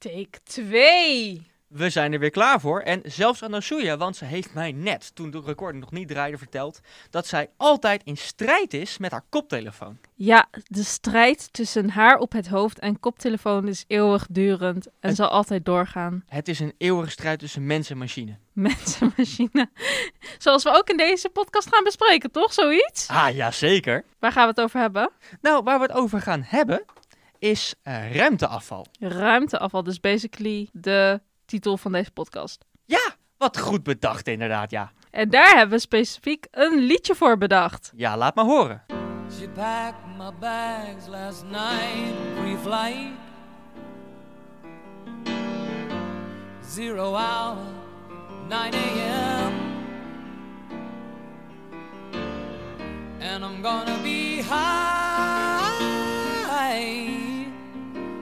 Take 2. We zijn er weer klaar voor. En zelfs Anasuya, want ze heeft mij net, toen de recording nog niet draaide, verteld dat zij altijd in strijd is met haar koptelefoon. Ja, de strijd tussen haar op het hoofd en koptelefoon is eeuwigdurend en Het- zal altijd doorgaan. Het is een eeuwige strijd tussen mens en machine. Mensenmachine. Zoals we ook in deze podcast gaan bespreken, toch? Zoiets? Ah, ja, zeker. Waar gaan we het over hebben? Nou, waar we het over gaan hebben, is eh, ruimteafval. Ruimteafval, dus basically de titel van deze podcast. Ja, wat goed bedacht inderdaad, ja. En daar hebben we specifiek een liedje voor bedacht. Ja, laat maar horen. She packed my bags last night, pre-flight. Zero hour, 9 a.m. And I'm gonna be high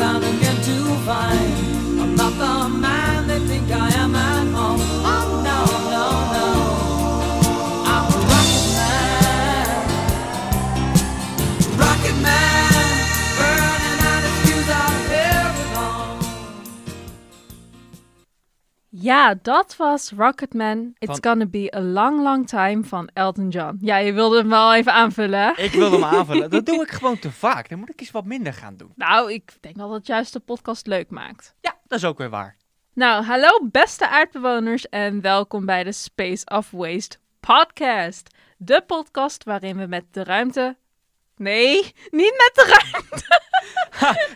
I'm not the man Ja, dat was Rocketman. It's Van- gonna be a long, long time van Elton John. Ja, je wilde hem wel even aanvullen, hè? Ik wil hem aanvullen. Dat doe ik gewoon te vaak. Dan moet ik eens wat minder gaan doen. Nou, ik denk wel dat het juist de podcast leuk maakt. Ja, dat is ook weer waar. Nou, hallo beste aardbewoners en welkom bij de Space of Waste podcast. De podcast waarin we met de ruimte... Nee, niet met de ruimte.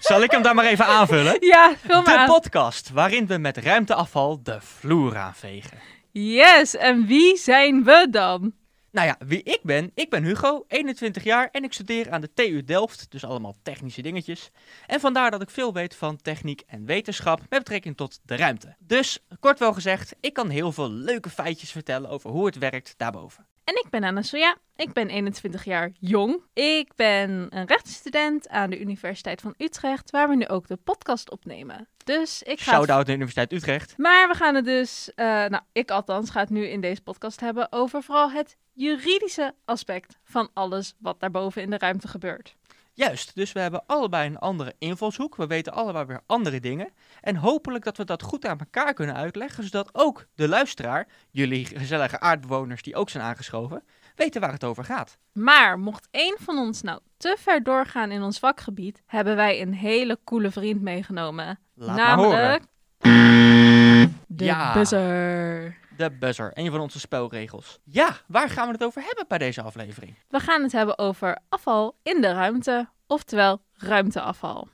Zal ik hem daar maar even aanvullen? Ja, vul maar De aan. podcast waarin we met ruimteafval de vloer aanvegen. Yes, en wie zijn we dan? Nou ja, wie ik ben? Ik ben Hugo, 21 jaar en ik studeer aan de TU Delft, dus allemaal technische dingetjes. En vandaar dat ik veel weet van techniek en wetenschap met betrekking tot de ruimte. Dus, kort wel gezegd, ik kan heel veel leuke feitjes vertellen over hoe het werkt daarboven. En ik ben Anna Ik ben 21 jaar jong. Ik ben een rechtsstudent aan de Universiteit van Utrecht, waar we nu ook de podcast opnemen. Dus ik ga. Shout-out de Universiteit Utrecht. Maar we gaan het dus, eh, nou, ik althans ga het nu in deze podcast hebben over vooral het juridische aspect van alles wat daarboven in de ruimte gebeurt. Juist, dus we hebben allebei een andere invalshoek. We weten allebei weer andere dingen. En hopelijk dat we dat goed aan elkaar kunnen uitleggen, zodat ook de luisteraar, jullie gezellige aardbewoners die ook zijn aangeschoven, weten waar het over gaat. Maar mocht één van ons nou te ver doorgaan in ons vakgebied, hebben wij een hele coole vriend meegenomen. Laat namelijk de Ja. buzzer. De buzzer, een van onze spelregels. Ja, waar gaan we het over hebben bij deze aflevering? We gaan het hebben over afval in de ruimte, oftewel ruimteafval.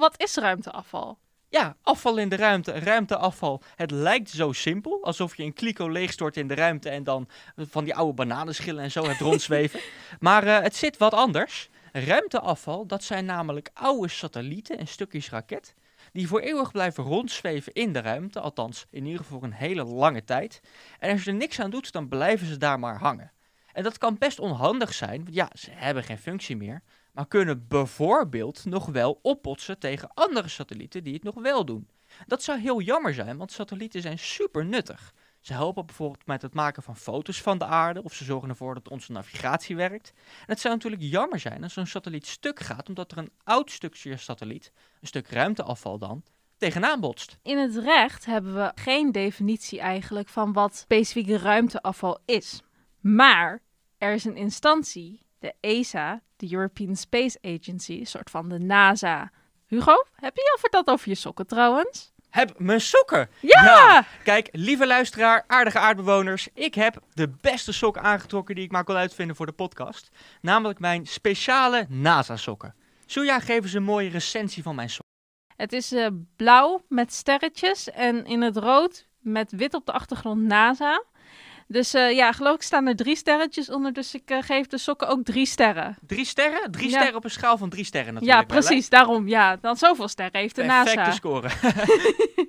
Wat is ruimteafval? Ja, afval in de ruimte, ruimteafval. Het lijkt zo simpel, alsof je een kliko leegstort in de ruimte en dan van die oude bananenschillen en zo hebt rondzweven. maar eh, het zit wat anders. Ruimteafval, dat zijn namelijk oude satellieten en stukjes raket. Die voor eeuwig blijven rondzweven in de ruimte, althans in ieder geval voor een hele lange tijd. En als je er niks aan doet, dan blijven ze daar maar hangen. En dat kan best onhandig zijn, want ja, ze hebben geen functie meer. Maar kunnen bijvoorbeeld nog wel oppotsen tegen andere satellieten die het nog wel doen. Dat zou heel jammer zijn, want satellieten zijn super nuttig. Ze helpen bijvoorbeeld met het maken van foto's van de aarde of ze zorgen ervoor dat onze navigatie werkt. En het zou natuurlijk jammer zijn als zo'n satelliet stuk gaat omdat er een oud stukje satelliet, een stuk ruimteafval dan, tegenaan botst. In het recht hebben we geen definitie eigenlijk van wat specifieke ruimteafval is. Maar er is een instantie, de ESA, de European Space Agency, een soort van de NASA. Hugo, heb je over dat over je sokken trouwens? Heb mijn sokken! Ja! Kijk, lieve luisteraar, aardige aardbewoners, ik heb de beste sokken aangetrokken die ik maar kon uitvinden voor de podcast. Namelijk mijn speciale NASA-sokken. Suja, geef eens een mooie recensie van mijn sokken. Het is eh, blauw met sterretjes en in het rood met wit op de achtergrond NASA. Dus eh, ja, geloof ik staan er drie sterretjes onder, dus ik eh, geef de sokken ook drie sterren. Drie sterren? Drie Ja. sterren op een schaal van drie sterren natuurlijk. ja, precies, daarom. Ja, dan zoveel sterren heeft de Perfecte NASA. score.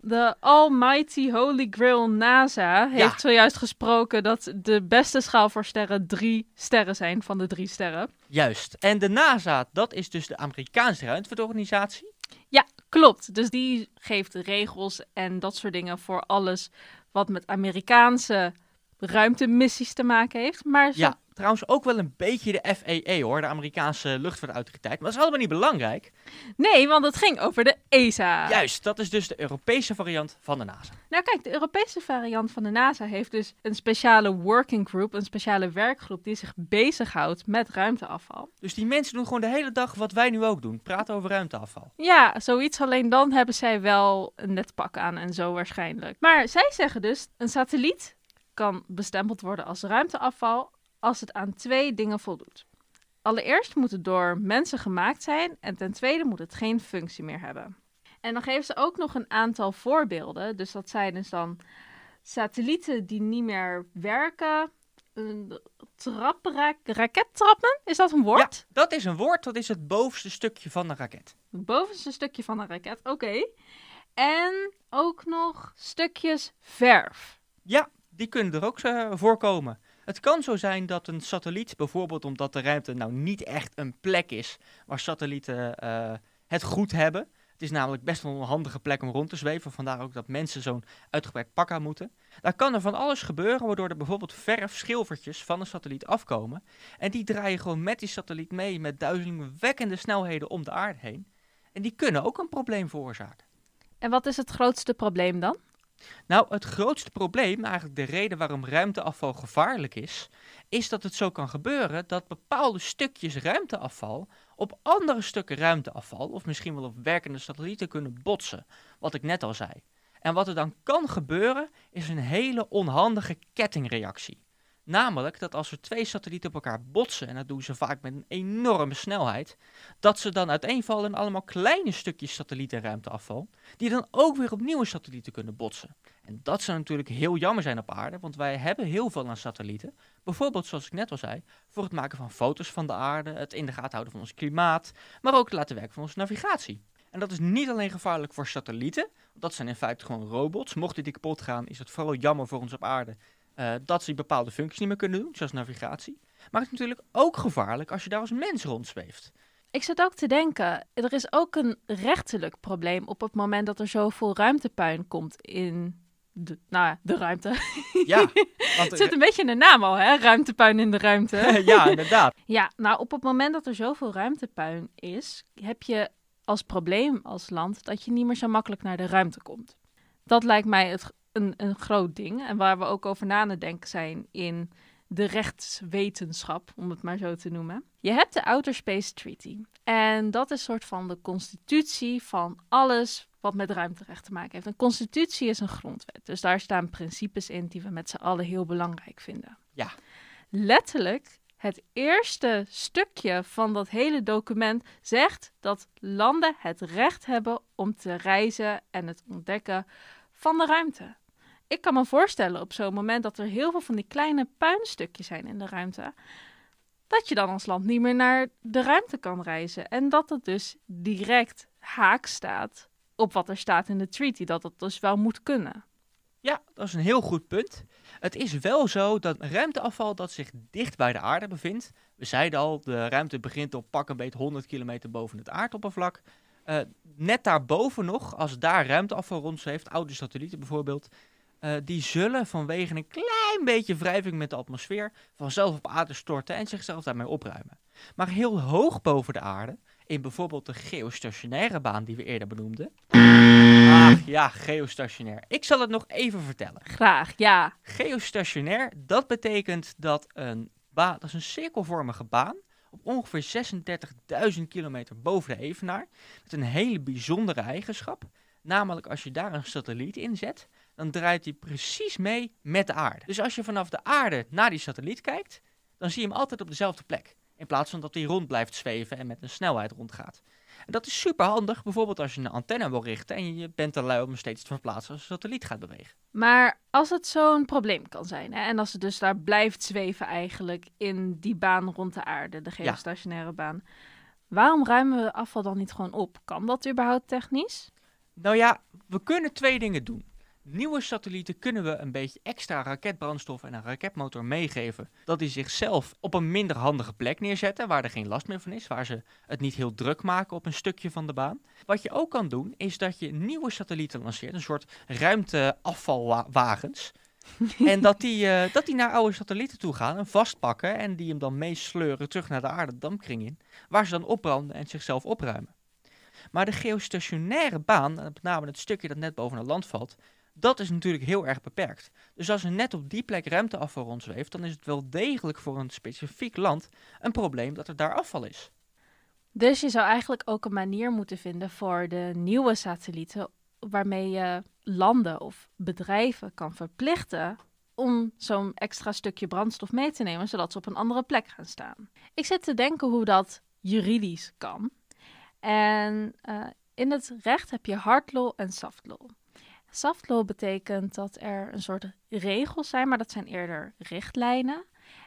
De Almighty Holy Grail NASA heeft Ja. zojuist gesproken dat de beste schaal voor sterren drie sterren zijn van de drie sterren. Juist. En de NASA, dat is dus de Amerikaanse ruimtevaartorganisatie. Ja, klopt. Dus die geeft regels en dat soort dingen voor alles wat met Amerikaanse ruimtemissies te maken heeft. Maar zo- Ja, trouwens ook wel een beetje de FAA hoor, de Amerikaanse luchtvaartautoriteit. Maar dat is allemaal niet belangrijk. nee, want het ging over de ESA. Juist, dat is dus de Europese variant van de NASA. Nou kijk, de Europese variant van de NASA heeft dus een speciale working group, een speciale werkgroep die zich bezighoudt met ruimteafval. Dus die mensen doen gewoon de hele dag wat wij nu ook doen. Praten over ruimteafval. Ja, zoiets. Alleen dan hebben zij wel een net pak aan en zo waarschijnlijk. Maar zij zeggen dus, een satelliet kan bestempeld worden als ruimteafval als het aan twee dingen voldoet. Allereerst moet het door mensen gemaakt zijn en ten tweede moet het geen functie meer hebben. En dan geven ze ook nog een aantal voorbeelden. Dus dat zijn dus dan satellieten die niet meer werken, een trapra- rakettrappen, is dat een woord? Ja, dat is een woord, dat is het bovenste stukje van de raket. Het bovenste stukje van een raket, oké. En ook nog stukjes verf. Ja, die kunnen er ook eh, voorkomen. Het kan zo zijn dat een satelliet, bijvoorbeeld omdat de ruimte nou niet echt een plek is waar satellieten eh, het goed hebben. Het is namelijk best wel een handige plek om rond te zweven, vandaar ook dat mensen zo'n uitgebreid pak aan moeten. Daar kan er van alles gebeuren, waardoor er bijvoorbeeld verfschilfertjes van een satelliet afkomen. En die draaien gewoon met die satelliet mee met duizelingwekkende snelheden om de aarde heen. En die kunnen ook een probleem veroorzaken. En wat is het grootste probleem dan? Nou, het grootste probleem, eigenlijk de reden waarom ruimteafval gevaarlijk is, is dat het zo kan gebeuren dat bepaalde stukjes ruimteafval op andere stukken ruimteafval, of misschien wel op werkende satellieten, kunnen botsen. Wat ik net al zei. En wat er dan kan gebeuren, is een hele onhandige kettingreactie. Namelijk dat als er twee satellieten op elkaar botsen, en dat doen ze vaak met een enorme snelheid, dat ze dan uiteenvallen in allemaal kleine stukjes satellietenruimteafval, die dan ook weer op nieuwe satellieten kunnen botsen. En dat zou natuurlijk heel jammer zijn op aarde, want wij hebben heel veel aan satellieten. Bijvoorbeeld, zoals ik net al zei, voor het maken van foto's van de aarde, het in de gaten houden van ons klimaat, maar ook het laten werken van onze navigatie. En dat is niet alleen gevaarlijk voor satellieten, dat zijn in feite gewoon robots. Mochten die kapot gaan, is het vooral jammer voor ons op aarde eh, dat ze bepaalde functies niet meer kunnen doen, zoals navigatie. Maar het is natuurlijk ook gevaarlijk als je daar als mens rondzweeft. Ik zat ook te denken, er is ook een rechtelijk probleem op het moment dat er zoveel ruimtepuin komt in de, nou, ja, de ruimte. Ja, want, Het zit een beetje in de naam al, hè? Ruimtepuin in de ruimte. ja, inderdaad. Ja, nou op het moment dat er zoveel ruimtepuin is, heb je als probleem als land dat je niet meer zo makkelijk naar de ruimte komt. Dat lijkt mij het, een, een groot ding en waar we ook over na aan het denken zijn in de rechtswetenschap, om het maar zo te noemen. Je hebt de Outer Space Treaty en dat is een soort van de constitutie van alles wat met ruimterecht te maken heeft. Een constitutie is een grondwet, dus daar staan principes in die we met z'n allen heel belangrijk vinden. Ja. Letterlijk het eerste stukje van dat hele document zegt dat landen het recht hebben om te reizen en het ontdekken van de ruimte. Ik kan me voorstellen op zo'n moment dat er heel veel van die kleine puinstukjes zijn in de ruimte, dat je dan als land niet meer naar de ruimte kan reizen. En dat het dus direct haak staat op wat er staat in de treaty, dat het dus wel moet kunnen. Ja, dat is een heel goed punt. Het is wel zo dat ruimteafval dat zich dicht bij de aarde bevindt. We zeiden al, de ruimte begint op pak een beet 100 kilometer boven het aardoppervlak. Eh, net daarboven nog, als daar ruimteafval rondzweeft, oude satellieten bijvoorbeeld, eh, die zullen vanwege een klein beetje wrijving met de atmosfeer vanzelf op aarde storten en zichzelf daarmee opruimen. Maar heel hoog boven de aarde, in bijvoorbeeld de geostationaire baan die we eerder benoemden. Ah, ja, geostationair. Ik zal het nog even vertellen. Graag, ja. Geostationair, dat betekent dat een baan, dat is een cirkelvormige baan op ongeveer 36.000 kilometer boven de evenaar. Met een hele bijzondere eigenschap. Namelijk als je daar een satelliet in zet, dan draait hij precies mee met de aarde. Dus als je vanaf de aarde naar die satelliet kijkt, dan zie je hem altijd op dezelfde plek. In plaats van dat hij rond blijft zweven en met een snelheid rondgaat. En dat is super handig, bijvoorbeeld als je een antenne wil richten en je bent te lui om steeds te verplaatsen als de satelliet gaat bewegen. Maar als het zo'n probleem kan zijn, hè, en als het dus daar blijft zweven eigenlijk in die baan rond de aarde, de geostationaire baan, waarom ruimen we afval dan niet gewoon op? Kan dat überhaupt technisch? Nou ja, we kunnen twee dingen doen. Nieuwe satellieten kunnen we een beetje extra raketbrandstof en een raketmotor meegeven. Dat die zichzelf op een minder handige plek neerzetten, waar er geen last meer van is, waar ze het niet heel druk maken op een stukje van de baan. Wat je ook kan doen, is dat je nieuwe satellieten lanceert, een soort ruimteafvalwagens. en dat die, eh, dat die naar oude satellieten toe gaan en vastpakken en die hem dan meesleuren terug naar de aarde, dampkring in, waar ze dan opbranden en zichzelf opruimen. Maar de geostationaire baan, met name het stukje dat net boven het land valt, dat is natuurlijk heel erg beperkt. Dus als er net op die plek ruimteafval rondzweeft, dan is het wel degelijk voor een specifiek land een probleem dat er daar afval is. Dus je zou eigenlijk ook een manier moeten vinden voor de nieuwe satellieten waarmee je landen of bedrijven kan verplichten om zo'n extra stukje brandstof mee te nemen, zodat ze op een andere plek gaan staan. Ik zit te denken hoe dat juridisch kan. En uh, in het recht heb je hard law en soft law. Soft law betekent dat er een soort regels zijn, maar dat zijn eerder richtlijnen.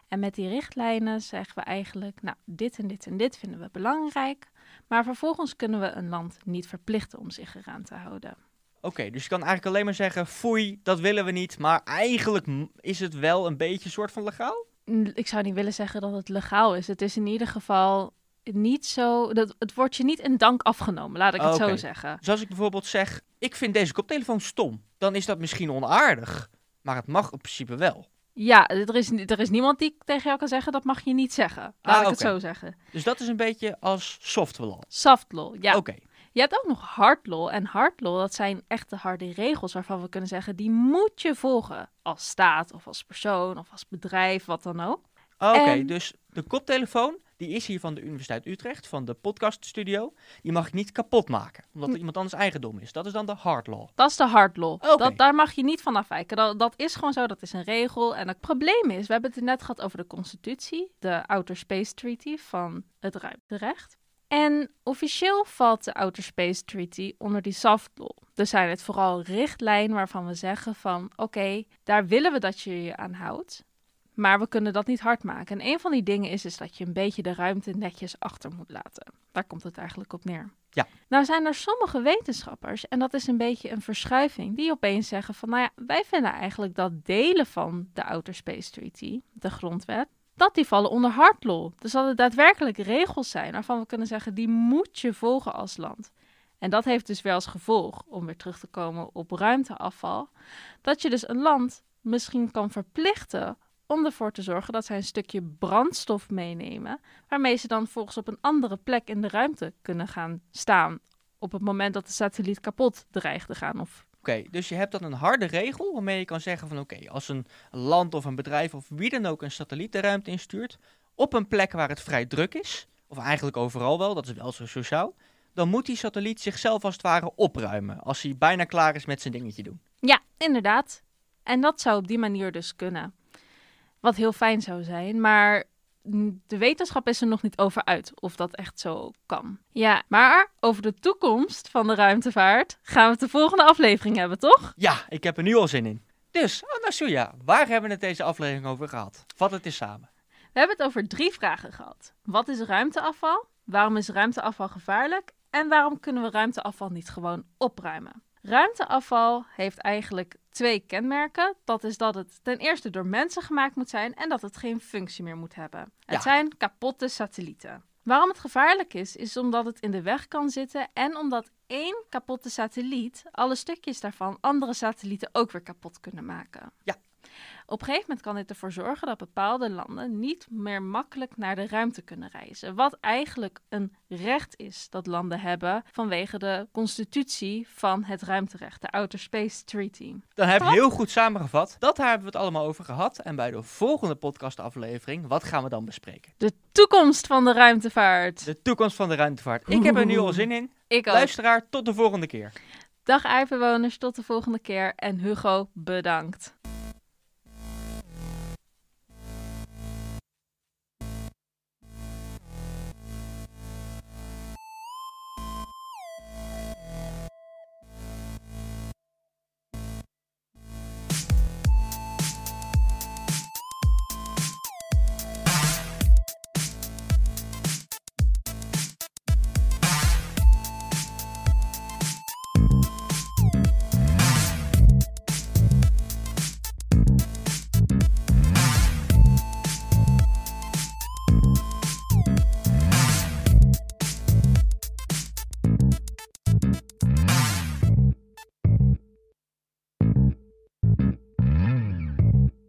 En met die richtlijnen zeggen we eigenlijk, nou, dit en dit en dit vinden we belangrijk. Maar vervolgens kunnen we een land niet verplichten om zich eraan te houden. Oké, dus je kan eigenlijk alleen maar zeggen, foei, dat willen we niet. Maar eigenlijk is het wel een beetje een soort van legaal? Ik zou niet willen zeggen dat het legaal is. Het is in ieder geval niet zo. Dat, het wordt je niet in dank afgenomen, laat ik het zo zeggen. Dus als ik bijvoorbeeld zeg: Ik vind deze koptelefoon stom, dan is dat misschien onaardig. Maar het mag in principe wel. Ja, er is, er is niemand die tegen jou kan zeggen dat mag je niet zeggen. Laat ah, ik het zo zeggen. Dus dat is een beetje als soft law. Soft law, ja. Oké. Je hebt ook nog hard law. En hard law, dat zijn echte harde regels waarvan we kunnen zeggen, die moet je volgen. Als staat of als persoon of als bedrijf, wat dan ook. Oké, dus de koptelefoon, die is hier van de Universiteit Utrecht, van de podcaststudio. Die mag ik niet kapot maken, omdat het hm. iemand anders eigendom is. Dat is dan de hard law. Dat is de hard law. Dat, daar mag je niet van afwijken. Dat, dat is gewoon zo, dat is een regel. En het probleem is, we hebben het net gehad over de constitutie, de Outer Space Treaty van het ruimterecht. En officieel valt de Outer Space Treaty onder die soft law. Dus zijn het vooral richtlijnen waarvan we zeggen van oké, daar willen we dat je je aan houdt. Maar we kunnen dat niet hard maken. En een van die dingen is, is dat je een beetje de ruimte netjes achter moet laten. Daar komt het eigenlijk op neer. Ja. Nou zijn er sommige wetenschappers, en dat is een beetje een verschuiving, die opeens zeggen van, nou ja, wij vinden eigenlijk dat delen van de Outer Space Treaty, de grondwet, dat die vallen onder hard law. Dus dat het daadwerkelijk regels zijn waarvan we kunnen zeggen, die moet je volgen als land. En dat heeft dus wel als gevolg, om weer terug te komen op ruimteafval, dat je dus een land misschien kan verplichten om ervoor te zorgen dat zij een stukje brandstof meenemen, waarmee ze dan volgens op een andere plek in de ruimte kunnen gaan staan op het moment dat de satelliet kapot dreigt te gaan. Of... Oké, dus je hebt dan een harde regel waarmee je kan zeggen van oké, als een land of een bedrijf of wie dan ook een satelliet de ruimte instuurt, op een plek waar het vrij druk is, of eigenlijk overal wel, dat is wel zo sociaal, dan moet die satelliet zichzelf als het ware opruimen als hij bijna klaar is met zijn dingetje doen. Ja, inderdaad. En dat zou op die manier dus kunnen. Wat heel fijn zou zijn, maar de wetenschap is er nog niet over uit of dat echt zo kan. Ja, maar over de toekomst van de ruimtevaart gaan we het de volgende aflevering hebben, toch? Ja, ik heb er nu al zin in. Dus, Anasuya, waar hebben we het deze aflevering over gehad? Vat het eens samen. We hebben het over drie vragen gehad. Wat is ruimteafval? Waarom is ruimteafval gevaarlijk? En waarom kunnen we ruimteafval niet gewoon opruimen? Ruimteafval heeft eigenlijk twee kenmerken. Dat is dat het ten eerste door mensen gemaakt moet zijn en dat het geen functie meer moet hebben. Het zijn kapotte satellieten. Waarom het gevaarlijk is, is omdat het in de weg kan zitten en omdat één kapotte satelliet alle stukjes daarvan andere satellieten ook weer kapot kunnen maken. Ja. Op een gegeven moment kan dit ervoor zorgen dat bepaalde landen niet meer makkelijk naar de ruimte kunnen reizen. Wat eigenlijk een recht is dat landen hebben vanwege de constitutie van het ruimterecht, de Outer Space Treaty. Dan heb je heel goed samengevat. Dat daar hebben we het allemaal over gehad. En bij de volgende podcastaflevering, wat gaan we dan bespreken? De toekomst van de ruimtevaart. De toekomst van de ruimtevaart. Ik heb er nu al zin in. Ik ook. Luisteraar, tot de volgende keer. Dag aardbewoners, tot de volgende keer. En Hugo, bedankt.